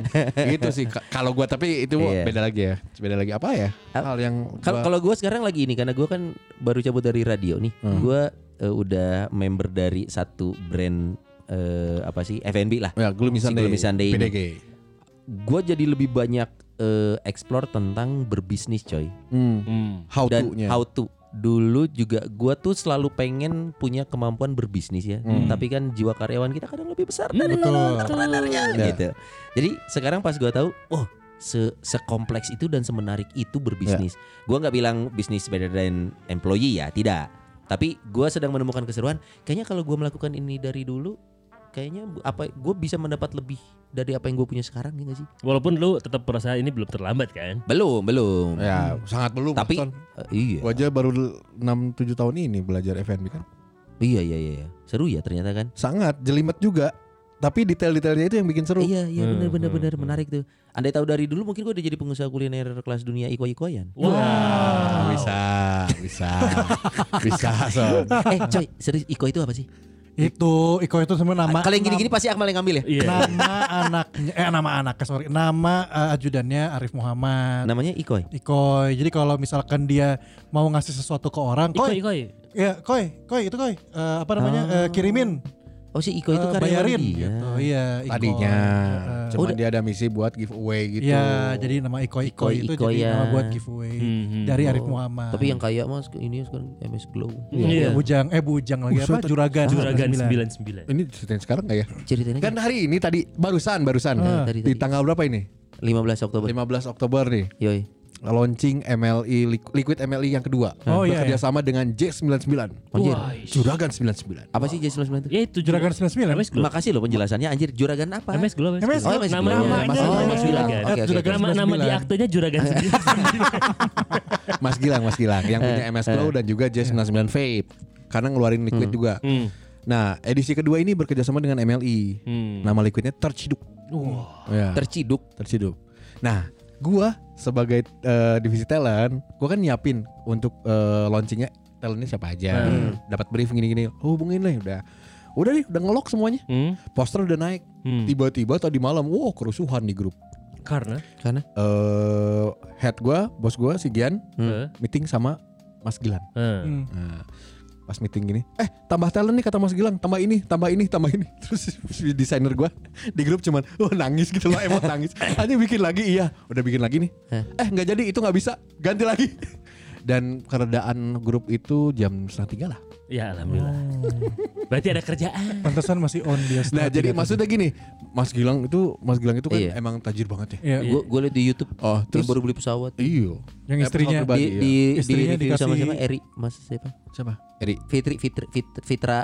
Itu sih Ka- kalau gua tapi itu Iya. beda lagi ya. Beda lagi apa ya? Hal yang Kalau gua- kalau gue sekarang lagi ini karena gue kan baru cabut dari radio nih. Hmm. Gue udah member dari satu brand eh, apa sih F&B lah. ya Gloomy si Sunday. Gloomy Sunday ini. PDG. Gue jadi lebih banyak eh, explore tentang berbisnis coy Hmm. Hmm. How dan to-nya. how to. Dulu juga gue tuh selalu pengen punya kemampuan berbisnis ya. Hmm. Tapi kan jiwa karyawan kita kadang lebih besar dari Betul. entrepreneurnya Ya. gitu. Jadi sekarang pas gue tahu, oh se sekompleks itu dan semenarik itu berbisnis. Gua nggak bilang bisnis better than employee ya, tidak. Tapi gua sedang menemukan keseruan. Kayaknya kalau gua melakukan ini dari dulu, kayaknya apa gue bisa mendapat lebih dari apa yang gue punya sekarang ya nggak sih? Walaupun lu tetap merasa ini belum terlambat kan? Belum, belum. Ya, sangat belum. Tapi eh, iya, Gua aja baru 6 7 tahun ini belajar F&B kan. iya, iya, iya, iya. Seru ya ternyata kan? Sangat jelimet juga. Tapi detail-detailnya itu yang bikin seru. Iya, iya, Hmm, benar, benar, hmm, benar, hmm. menarik tuh. Andai tahu dari dulu mungkin gue udah jadi pengusaha kuliner kelas dunia iko-ikoyan. Ah, bisa, bisa, bisa. Son. eh, coy, serius iko itu apa sih? Itu Iko itu semua nama. Kalau yang gini-gini pasti Akmal yang ngambil ya? Iya. Nama anaknya, eh nama anaknya sorry, nama eh, ajudannya Arif Muhammad. Namanya Ikoy. Ikoy. Jadi kalau misalkan dia mau ngasih sesuatu ke orang, Ikoi, Koy, ikoi. ya Koy, Koy itu Koy, Eh, apa namanya, Ah. Eh, kirimin, Oh si Iko itu Eh, karyawan bayarin, dia. gitu. Iya, Ikoy. Tadinya Heeh. cuma Udah. dia ada misi buat giveaway gitu. Iya, jadi nama Ikoy Ikoy, Ikoy itu Ikoy jadi ya. nama buat giveaway Hmm, hmm. dari Oh. Arif Muhammad. Tapi yang kaya mas ini sekarang MS Glow. Iya, Iya. bujang, eh bujang lagi apa? Buset. Juragan. Juragan 99. 99. Ini ceritain sekarang nggak ya? Ceritain aja. Kan hari ini tadi barusan barusan Ah. Tadi, di tadi. tanggal berapa ini? 15 Oktober. 15 Oktober nih. Yoi. Launching MLI Liqu- Liquid MLI yang kedua. Oh, iya, Bekerja sama dengan J99. Anjir. Juragan 99. Apa sih J99 itu? Ya itu Juragan 99. MS Glow. Makasih loh penjelasannya anjir. Juragan apa? MS Glow. MS Oh, MS Glow. Namanya. Mas- Oh, Mas. Gilang. Oke, oke. Juragan Nama nama di 99. aktenya Juragan 99. Mas Gilang, Mas Gilang yang punya MS Glow dan juga J99 Vape. Karena ngeluarin liquid juga. Hmm. Nah, edisi kedua ini bekerja sama dengan MLI. Hmm. Nama liquidnya Terciduk. Wah. Ya. Terciduk. terciduk. Nah, gua sebagai eh, divisi talent, gua kan nyiapin untuk eh, launchingnya talentnya siapa aja. Hmm. Dapat brief gini-gini, hubungin lah udah. Udah nih, udah ngelok semuanya. Hmm. Poster udah naik. Hmm. Tiba-tiba tadi malam, wow kerusuhan di grup. Karena Karena Eh head gua, bos gua si Gian Eh, meeting sama Mas Gilang. eh. Hmm. Nah, pas meeting gini, eh tambah talent nih kata Mas Gilang, tambah ini, tambah ini, tambah ini. Terus desainer gua di grup cuman, oh nangis gitu loh, emot nangis. Hanya bikin lagi, iya, udah bikin lagi nih. Eh nggak jadi, itu nggak bisa, ganti lagi. Dan keredaan grup itu jam setengah tiga lah. Ya alhamdulillah. Berarti ada kerjaan. Pantesan masih on dia. Nah jadi maksudnya gini, Mas Gilang itu, Mas Gilang itu kan Iya. emang tajir banget ya. Iya, gue gue liat di YouTube. Oh, Terus baru beli pesawat. iyo. yang Eh, istrinya Di pribadi, di iya. di Istrinya sama dikasih- siapa? Eri, Mas siapa? siapa? Eri. Fitri Fitri Fit- Fitra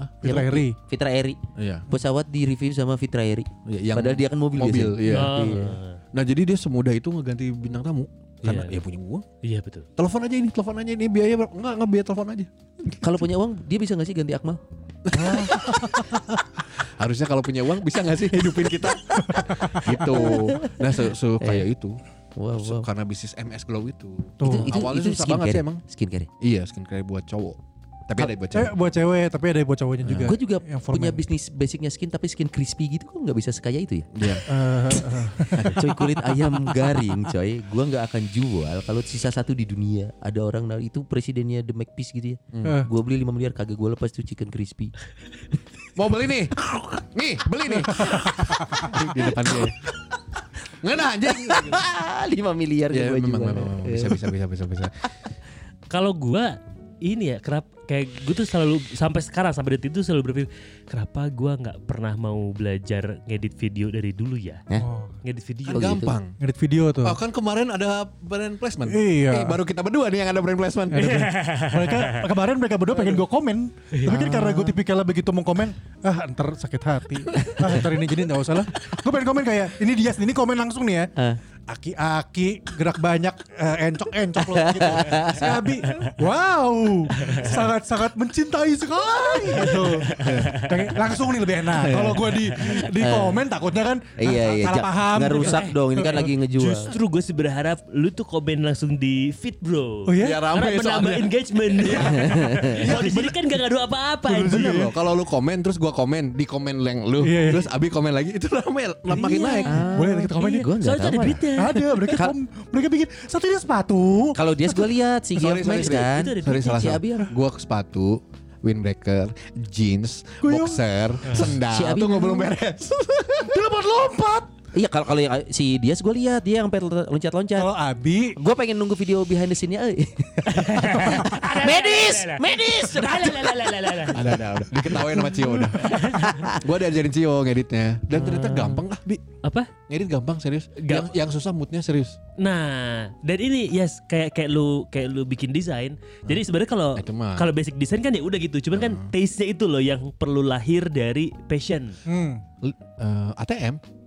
Fitra siapa? Eri. Fitra Eri. Iya. Pesawat di review sama Fitra Eri. Iya, Yang Padahal dia kan mobil, mobil, biasanya. iya. Oh. Iya. Nah jadi dia semudah itu ngeganti bintang tamu karena Iya. ya punya uang. Iya betul. Telepon aja ini, telepon aja ini biaya berapa? Enggak, enggak biaya telepon aja. Kalau punya uang dia bisa nggak sih ganti Akmal? Harusnya kalau punya uang bisa nggak sih hidupin kita? gitu. Nah, se, se- kayak itu. Wow, wow. karena bisnis MS Glow itu. Tuh. Itu itu, Awalnya itu susah banget skincare. sih emang. Skincare. Iya, skincare buat cowok. Tapi ada buat Eh, cewek. buat cewek, tapi ada buat cowoknya juga. Gue juga Yang punya bisnis basicnya skin tapi skin crispy gitu kok nggak bisa sekaya itu ya? Iya. Eh, eh, coy kulit ayam garing coy Gua nggak akan jual kalau sisa satu di dunia Ada orang nah, itu presidennya The McPiece gitu ya eh. Gue beli 5 miliar kagak gue lepas tuh chicken crispy Mau beli nih? Nih, beli nih. Di depan dia. Ngena anjing. 5 miliar Ya, gue memang, memang, memang. bisa bisa bisa bisa bisa. Kalau gua ini ya kenapa kayak gue tuh selalu sampai sekarang sampai detik itu selalu berpikir kenapa gue nggak pernah mau belajar ngedit video dari dulu ya Hah? Oh, ngedit video Kan gitu. gampang. ngedit video tuh. Oh kan kemarin ada brand placement. Iya. Eh, baru kita berdua nih yang ada brand placement. mereka kemarin mereka berdua pengen gue komen tapi kan karena gue tipikalnya begitu mau komen ah ntar sakit hati ah ntar ini jadi nggak usah lah gue pengen komen kayak ini dia ini komen langsung nih ya Ah. Aki-aki gerak banyak eh, encok-encok loh gitu si Abi wow sangat-sangat mencintai sekali gitu langsung nih lebih enak kalau gue di di komen takutnya kan ah, Iya iya, salah paham gitu. ngerusak dong. Ini kan lagi ngejual. Justru gue sih berharap lu tuh komen langsung di feed bro. Oh ya? Biar rame Karena menambah soalnya. engagement. Kalau di sini kan gak ngadu apa-apa. Bener loh, kalau lu komen terus gua komen di komen yang lu, Iya, iya. terus Abi komen lagi itu rame, makin Iya. naik. boleh kita komen Iya, nih Gua nggak Soalnya tahu ada duitnya. Ada mereka kom- mereka bikin satunya sepatu Kalau dia gue lihat si Sorry, sorry, Max sorry. kan. Sorry salah apa? Gua ke sepatu, windbreaker, jeans, yang- boxer, sendal. Si Abi Tunggu belum beres. dia lompat-lompat Iya kalau kalau yang si Dias gue lihat dia sampai loncat-loncat. kalau Abi Gue pengen nunggu video behind the scene-nya. eh. medis, medis. Ada ada udah. Diketawain sama Cio udah. gua diajarin Cio ngeditnya dan ternyata gampang ah Bi. Apa? Ngedit gampang serius. Yang yang susah moodnya serius. Nah, dan ini yes kayak kayak lu kayak lu bikin desain. Jadi sebenarnya kalau mah. kalau basic desain kan ya udah gitu. Cuman kan taste-nya itu loh yang perlu lahir dari passion. hmm. L- eh, ATM.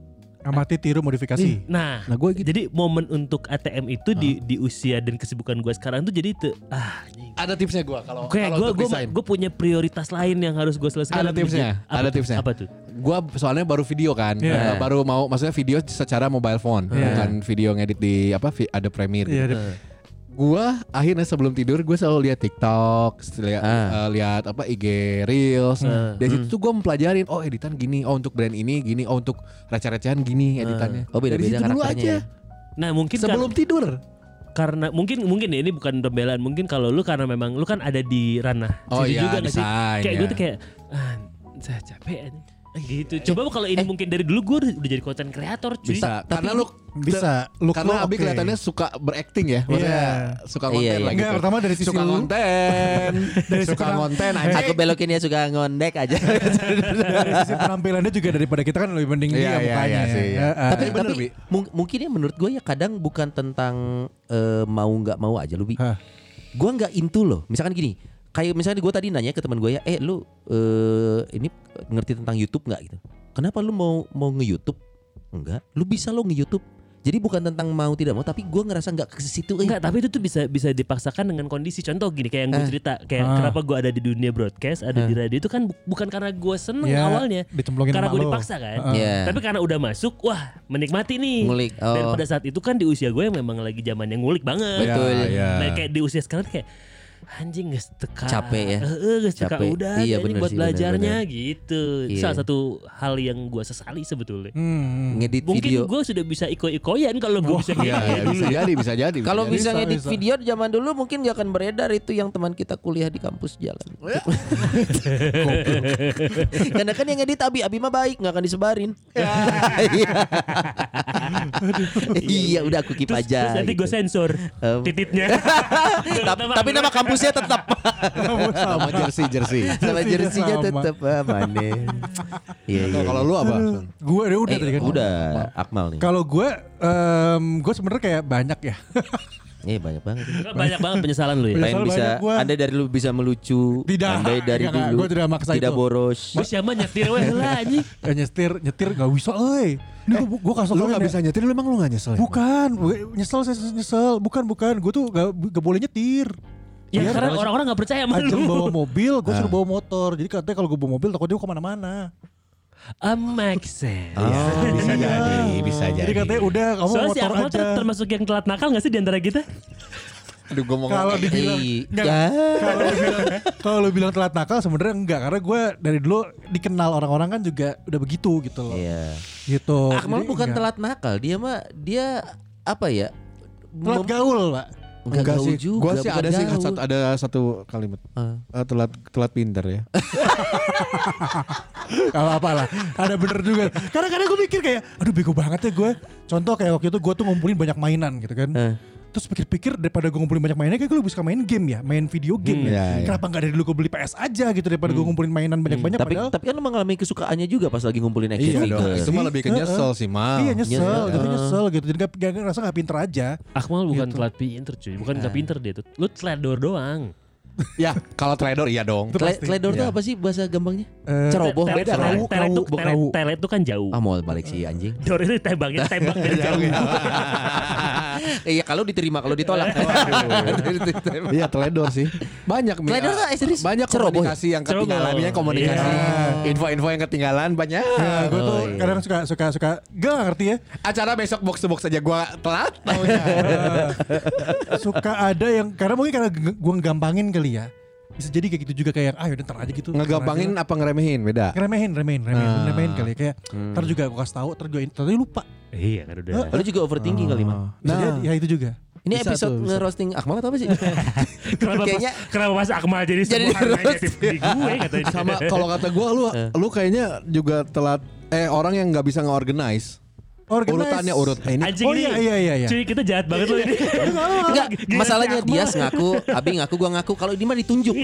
Amati tiru modifikasi Nah, Nah, gua gitu. jadi momen untuk ATM itu di di usia dan kesibukan gue sekarang tuh jadi tuh ah anjing. Ada tipsnya gua kalau kayak kalau gue untuk gue desain. gue punya prioritas lain yang harus gue selesaikan. Ada tipsnya, Apa ada tipsnya. Apa tuh? Gua soalnya baru video kan, Iya. Eh, baru mau maksudnya video secara mobile phone, Iya. bukan video ngedit di apa ada Premiere. Iya, gitu. ada- Gua akhirnya sebelum tidur gue selalu lihat TikTok, lihat Ah. eh, lihat apa IG Reels. Ah. Dari situ tuh gue mempelajarin, oh editan gini, oh untuk brand ini gini, oh untuk receh-recehan gini editannya. Oh, beda-beda Dari situ dulu aja. ya. Nah mungkin Sebelum tidur. karena mungkin mungkin ya ini bukan pembelaan mungkin kalau lu karena memang lu kan ada di ranah Oh iya, juga nggak sih? kayak ya. gue tuh kayak ah, saya capek aja. Gitu coba kalau ini mungkin dari dulu gue udah, udah jadi konten kreator cuy Bisa. Karena lu bisa look karena lo Abi oke. kelihatannya suka berakting ya, maksudnya Iya. suka konten Iya, iya. lah Enggak, gitu. pertama dari sisi suka lu. konten, Dari suka konten Eh, aja. Aku belokin ya suka ngondek aja. dari sisi penampilannya juga daripada kita kan lebih mending Iya, dia iya, mukanya iya sih, iya. Heeh. tapi bener, tapi Bi. mung- mungkin ya menurut gue ya kadang bukan tentang eh, mau nggak mau aja lu bi. Hah. Gue nggak into loh. Misalkan gini, kayak misalnya gue tadi nanya ke teman gue ya, eh lu eh, ini ngerti tentang YouTube nggak gitu? Kenapa lu mau mau nge YouTube? Enggak, lu bisa lo nge YouTube. Jadi bukan tentang mau tidak mau, tapi gue ngerasa nggak ke situ. Eh. Enggak, tapi itu tuh bisa bisa dipaksakan dengan kondisi. Contoh gini kayak yang gue Eh. cerita, kayak Ah. kenapa gue ada di dunia broadcast, ada di radio itu kan bu- bukan karena gue seneng Iya, awalnya, karena gue dipaksa kan. Heeh. Iya. Tapi karena udah masuk, wah menikmati nih. Ngulik, Dan oh. pada saat itu kan di usia gue yang memang lagi zaman yang ngulik banget. Betul. Iya. Nah kayak di usia sekarang kayak anjing gak teka Capek ya. Heeh, geus teka Capek. udah Iya, bener buat sih, bener, belajarnya bener. gitu Iya. salah satu hal yang gue sesali sebetulnya Hmm. ngedit mungkin video. gue sudah bisa iko-ikoyan kalau gue bisa Iya, iya, bisa jadi, bisa jadi. Kalau bisa Bisa, ngedit bisa. video zaman dulu mungkin gak akan beredar itu yang teman kita kuliah di kampus jalan. Karena kan yang ngedit Abi, Abi mah baik nggak akan disebarin. Iya. iya, udah aku keep terus, aja. terus nanti gue gitu. sensor Em. tititnya tapi, tapi nama kampusnya tetap sama jersey jersey. sama Jersey-nya jersinya tetap mana. Iya, iya. Kalau lu apa? Gue udah Eh, tadi kan udah Akmal nih. kalau gue gue sebenarnya kayak banyak ya Iya banyak banget. banyak banget penyesalan lu ya Penyesalan Pengen bisa gua. Andai dari lu bisa melucu, Tidak, andai dari enggak, dulu gua tidak maksa tidak itu. boros. Gue siapa nyetir weh lah anjing Eh, nyetir nyetir nggak bisa eh ini gue gue kasih Lu gak bisa nyetir, lu emang lu gak nyesel ya? bukan gue nyesel saya nyesel bukan bukan gue tuh gak, gak boleh nyetir Ya Iya, karena orang-orang gak percaya sama Ajeng lu bawa mobil, gue suruh bawa motor. Jadi katanya kalau gue bawa mobil takut dia ke mana-mana. Ah, make sense Iya, bisa jadi, bisa jadi. Jadi katanya udah kamu Soalnya si motor Akmal aja. ter- termasuk yang telat nakal gak sih di antara kita? Aduh, gue mau Kalau dibilang Iya. enggak, Ya. kalau bilang kalau lu bilang telat nakal sebenarnya enggak karena gue dari dulu dikenal orang-orang kan juga udah begitu gitu loh. Iya. Gitu. Akmal Jadi bukan enggak. telat nakal, dia mah dia apa ya? telat gaul, Pak. Enggak Enggak sih, juga. gua sih ada sih gaul. satu, ada satu kalimat Ah. Eh, telat telat pinter ya. Gak apa-apa lah. Ada bener juga. Karena kadang gue mikir kayak, aduh bego banget ya gue. Contoh kayak waktu itu gue tuh ngumpulin banyak mainan gitu kan. Eh. Terus pikir-pikir daripada gue ngumpulin banyak mainan, kayak gue lebih suka main game ya, main video game Hmm, ya. iya, iya. Kenapa nggak dari dulu gue beli PS aja gitu daripada gue ngumpulin mainan banyak-banyak Tapi padahal tapi kan lu mengalami kesukaannya juga pas lagi ngumpulin action Iya figure. Itu mah lebih ke nyesel sih, Mal. Iya nyesel, nyesel. gitu nyesel gitu. Jadi gak, gak, ngerasa gak pinter aja. Akmal bukan Gitu. telat pinter cuy, bukan nggak pinter dia tuh. Lu teledor doang. Ya, kalau trader iya dong. Itu Tle- pasti. Teledor tuh Iya. apa sih bahasa gampangnya? Eh, Ceroboh beda kan? telet- kau- telet tuh kan jauh. Ah mau balik si anjing. Dor itu tembaknya tembak dari jauh. Iya kalau diterima kalau ditolak. Iya, teledor sih. Banyak. Teledor tuh, eh, serius? banyak ya? komunikasi yang Ceroboh. ketinggalan, ya komunikasi. Iya. Info-info yang ketinggalan banyak. Ya, gue tuh iya. kadang suka suka suka gak gak ngerti ya. Acara besok box to box aja gua telat suka ada yang karena mungkin karena gue gampangin kali ya. Bisa jadi kayak gitu juga kayak ah yaudah ntar aja gitu. Ngegampangin apa ngeremehin beda. Ngeremehin, remehin, remehin, Ah. remehin kali ya. Kayak ntar juga gue kasih tahu, ntar gue ntar lupa. Iya kan udah. Lu juga overthinking kali mah. Nah, jadi, ya itu juga. Ini Bisa episode tuh, bisa. nge-roasting Akmal atau apa sih? Kenapa Kayaknya mas, kenapa mas Akmal jadi Jadi semua negatif di gue katanya. sama kalau kata gua lu lu kayaknya juga telat eh orang yang nggak bisa nge-organize. Organize. Urutannya urut. Eh, ini Anjing Oh ini. iya iya iya. iya. Cuy kita jahat banget loh ini. Enggak, masalahnya dia ngaku, Abi ngaku, gua ngaku. Kalau ini mah ditunjuk.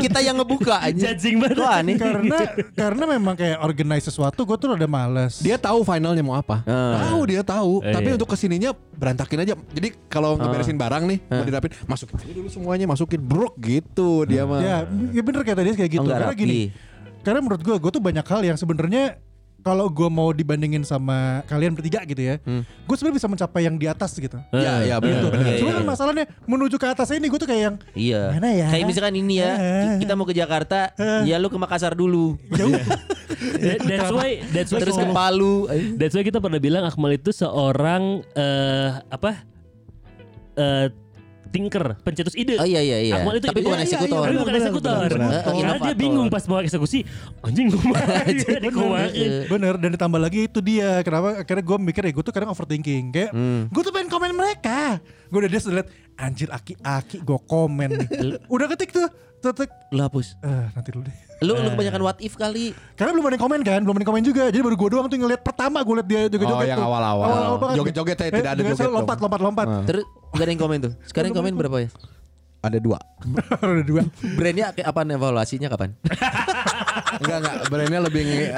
Kita yang ngebuka aja. Judging banget. Kok aneh? karena karena memang kayak organize sesuatu gue tuh udah males. dia tahu finalnya mau apa. Ah. Tahu dia tahu. Eh, Tapi iya. untuk ke sininya berantakin aja. Jadi kalau ngeberesin barang nih, mau dirapin, masukin aja dulu semuanya, masukin brok gitu dia mah. ya, ya bener kayak tadi kayak gitu. Oh, karena rapi. gini. Karena menurut gue, gue tuh banyak hal yang sebenarnya kalau gue mau dibandingin sama kalian bertiga gitu ya, gue sebenarnya bisa mencapai yang di atas gitu. Iya, iya benar. Benar. Iya, Cuma iya. kan masalahnya menuju ke atas ini gue tuh kayak yang Iya. Mana ya? Kayak misalkan ini ya, ki- kita mau ke Jakarta, ya lu ke Makassar dulu. jauh. That- That's why that's why Terus ke Palu. That's why kita pernah bilang Akmal itu seorang eh apa? Eh thinker, pencetus ide. Oh iya iya iya. Akmal itu Tapi bukan iya, iya, eksekutor. Tapi bukan eksekutor. Karena dia bingung pas mau eksekusi. Anjing gue. Bener dan ditambah lagi itu dia kenapa akhirnya gue mikir ya gue tuh kadang overthinking kayak Hmm. gue tuh pengen komen mereka gue udah dia liat anjir aki-aki gue komen nih udah ketik tuh tetek Lu hapus. eh nanti dulu deh Lu lu kebanyakan what if kali. karena belum ada yang komen kan belum ada yang komen juga jadi baru gue doang tuh ngeliat pertama gue liat dia joget-joget Oh, yang tuh. awal-awal. awal-awal Joget-joget ya, Eh, tidak ada joget lompat lompat lompat. Terus gak ada yang komen tuh. Sekarang yang komen berapa ya? Ada dua. ada dua Brandnya apaan evaluasinya kapan? Enggak enggak, brandnya lebih eh,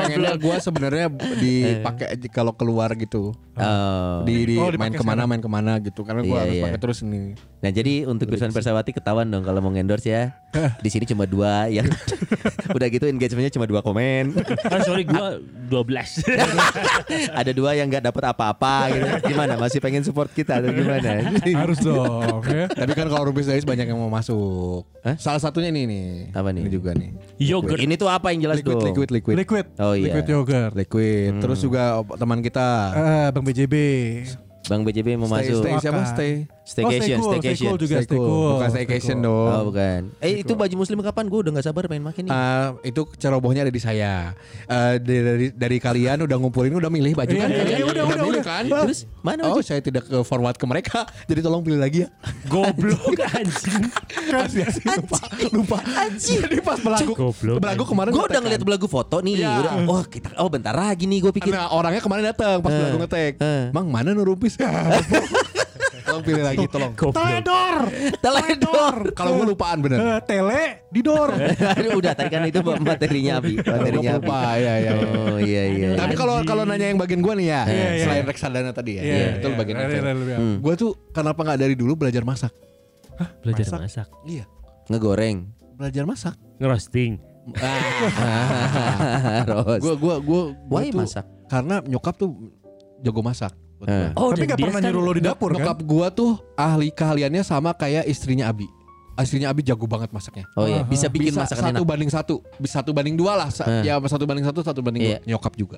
pengennya gue sebenarnya dipakai aja kalau keluar gitu. Oh. Di, di Oh, main ke mana main ke mana gitu karena gue Iya, harus iya. pakai terus ini. Nah jadi untuk Pirsawan Persawati ketahuan dong kalau mau endorse ya. Di sini cuma dua yang udah gitu engagementnya cuma dua komen. Ah sorry gue 12. Ada dua yang nggak dapat apa-apa gitu. Gimana? Masih pengen support kita atau gimana? harus dong ya Tapi kan kalau Days banyak yang mau masuk. Hah? Salah satunya ini nih. Apa nih? Ini juga nih. Yogurt. Ini tuh apa yang jelas Liquid, dong? liquid, liquid. liquid Oh, iya. liquid yogurt Liquid. Terus juga teman kita. Ah, bang BJB Bang BJB mau stay, masuk. stay siapa? Stay. Staycation, oh, stay cool, staycation. stay cool juga Stay stay cool. cool Bukan Stay staycation cool. dong. Oh bukan. Eh itu baju muslim kapan? Gue udah gak sabar pengen makin nih. Ah, itu cerobohnya ada di saya. Eh, dari, dari dari kalian udah ngumpulin udah milih baju Iya, kan? iya, iya, udah, udah, milih udah. kan? Terus mana Oh, baju? saya tidak ke forward ke mereka. Jadi tolong pilih lagi ya. Goblok anjing. Kasih lupa. Lupa. Anjing. Jadi pas belagu Goblok. belagu kemarin Gue udah ngeliat belagu foto nih. Iya. Udah, oh kita, oh bentar lagi nih gue pikir. Nah, orangnya kemarin datang pas Eh, belagu ngetek. eh. Mang mana nurupis? tolong pilih lagi tolong. Teledor Teledor. Kalau gue lupaan bener. Eh, tele di door Aduh, udah tadi kan itu materinya Abi. Materinya Abi. lupa ya ya. Oh iya iya. Tapi kalau kalau nanya yang bagian gua nih ya, Iya, iya. selain reksadana tadi ya, Iya, itu bagian. Hmm. Gua tuh kenapa nggak dari dulu belajar masak? Belajar masak. Iya, Ngegoreng. belajar masak. Ngerosting. Ros. Gua gua gua, gua Why tuh masak? karena nyokap tuh jago masak. Buat Eh. Oh, tapi gak pernah kan- nyuruh lo di dapur Nyokap kan gua tuh ahli keahliannya sama kayak istrinya Abi. Istrinya Abi jago banget masaknya. Oh iya, bisa bikin bisa masakan satu enak. banding satu, bisa satu banding dua lah. Sa- Eh. Ya satu banding satu, satu banding Iya. dua. Nyokap juga.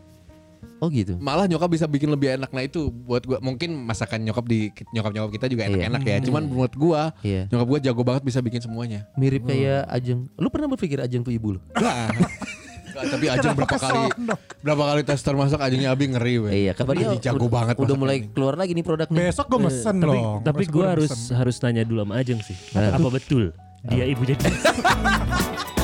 Oh gitu. Malah nyokap bisa bikin lebih enak. Nah itu buat gua mungkin masakan nyokap di nyokap nyokap kita juga Iya. enak-enak ya. Cuman buat gua Iya. nyokap gua jago banget bisa bikin semuanya. Mirip kayak Ajeng. Lu pernah berpikir Ajeng tuh ibu lu? Tapi Ajeng berapa kali berapa kali tester masak Ajengnya Abi ngeri weh. Iya, kapan dia jago banget Udah mulai ini. keluar lagi nih produknya. besok gue mesen Tapi, dong tapi gue gua harus mesen. harus tanya dulu sama Ajeng sih. Apa betul dia ibu jadi?